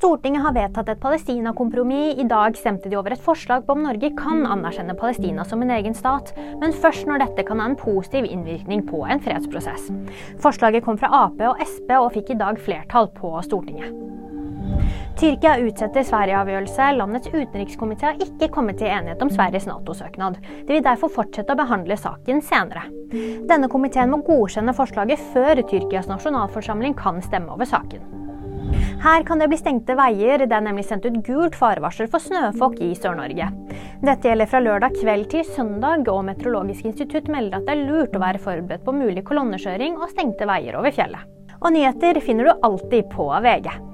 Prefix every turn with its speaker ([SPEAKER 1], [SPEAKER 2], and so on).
[SPEAKER 1] Stortinget har vedtatt et Palestina-kompromiss. I dag stemte de over et forslag på om Norge kan anerkjenne Palestina som en egen stat, men først når dette kan ha en positiv innvirkning på en fredsprosess. Forslaget kom fra Ap og Sp og fikk i dag flertall på Stortinget. Tyrkia utsetter Sverige-avgjørelse. Landets utenrikskomité har ikke kommet til enighet om Sveriges Nato-søknad. De vil derfor fortsette å behandle saken senere. Denne komiteen må godkjenne forslaget før Tyrkias nasjonalforsamling kan stemme over saken. Her kan det bli stengte veier. Det er nemlig sendt ut gult farevarsel for snøfokk i Sør-Norge. Dette gjelder fra lørdag kveld til søndag, og Meteorologisk institutt melder at det er lurt å være forberedt på mulig kolonnekjøring og stengte veier over fjellet. Og nyheter finner du alltid på VG.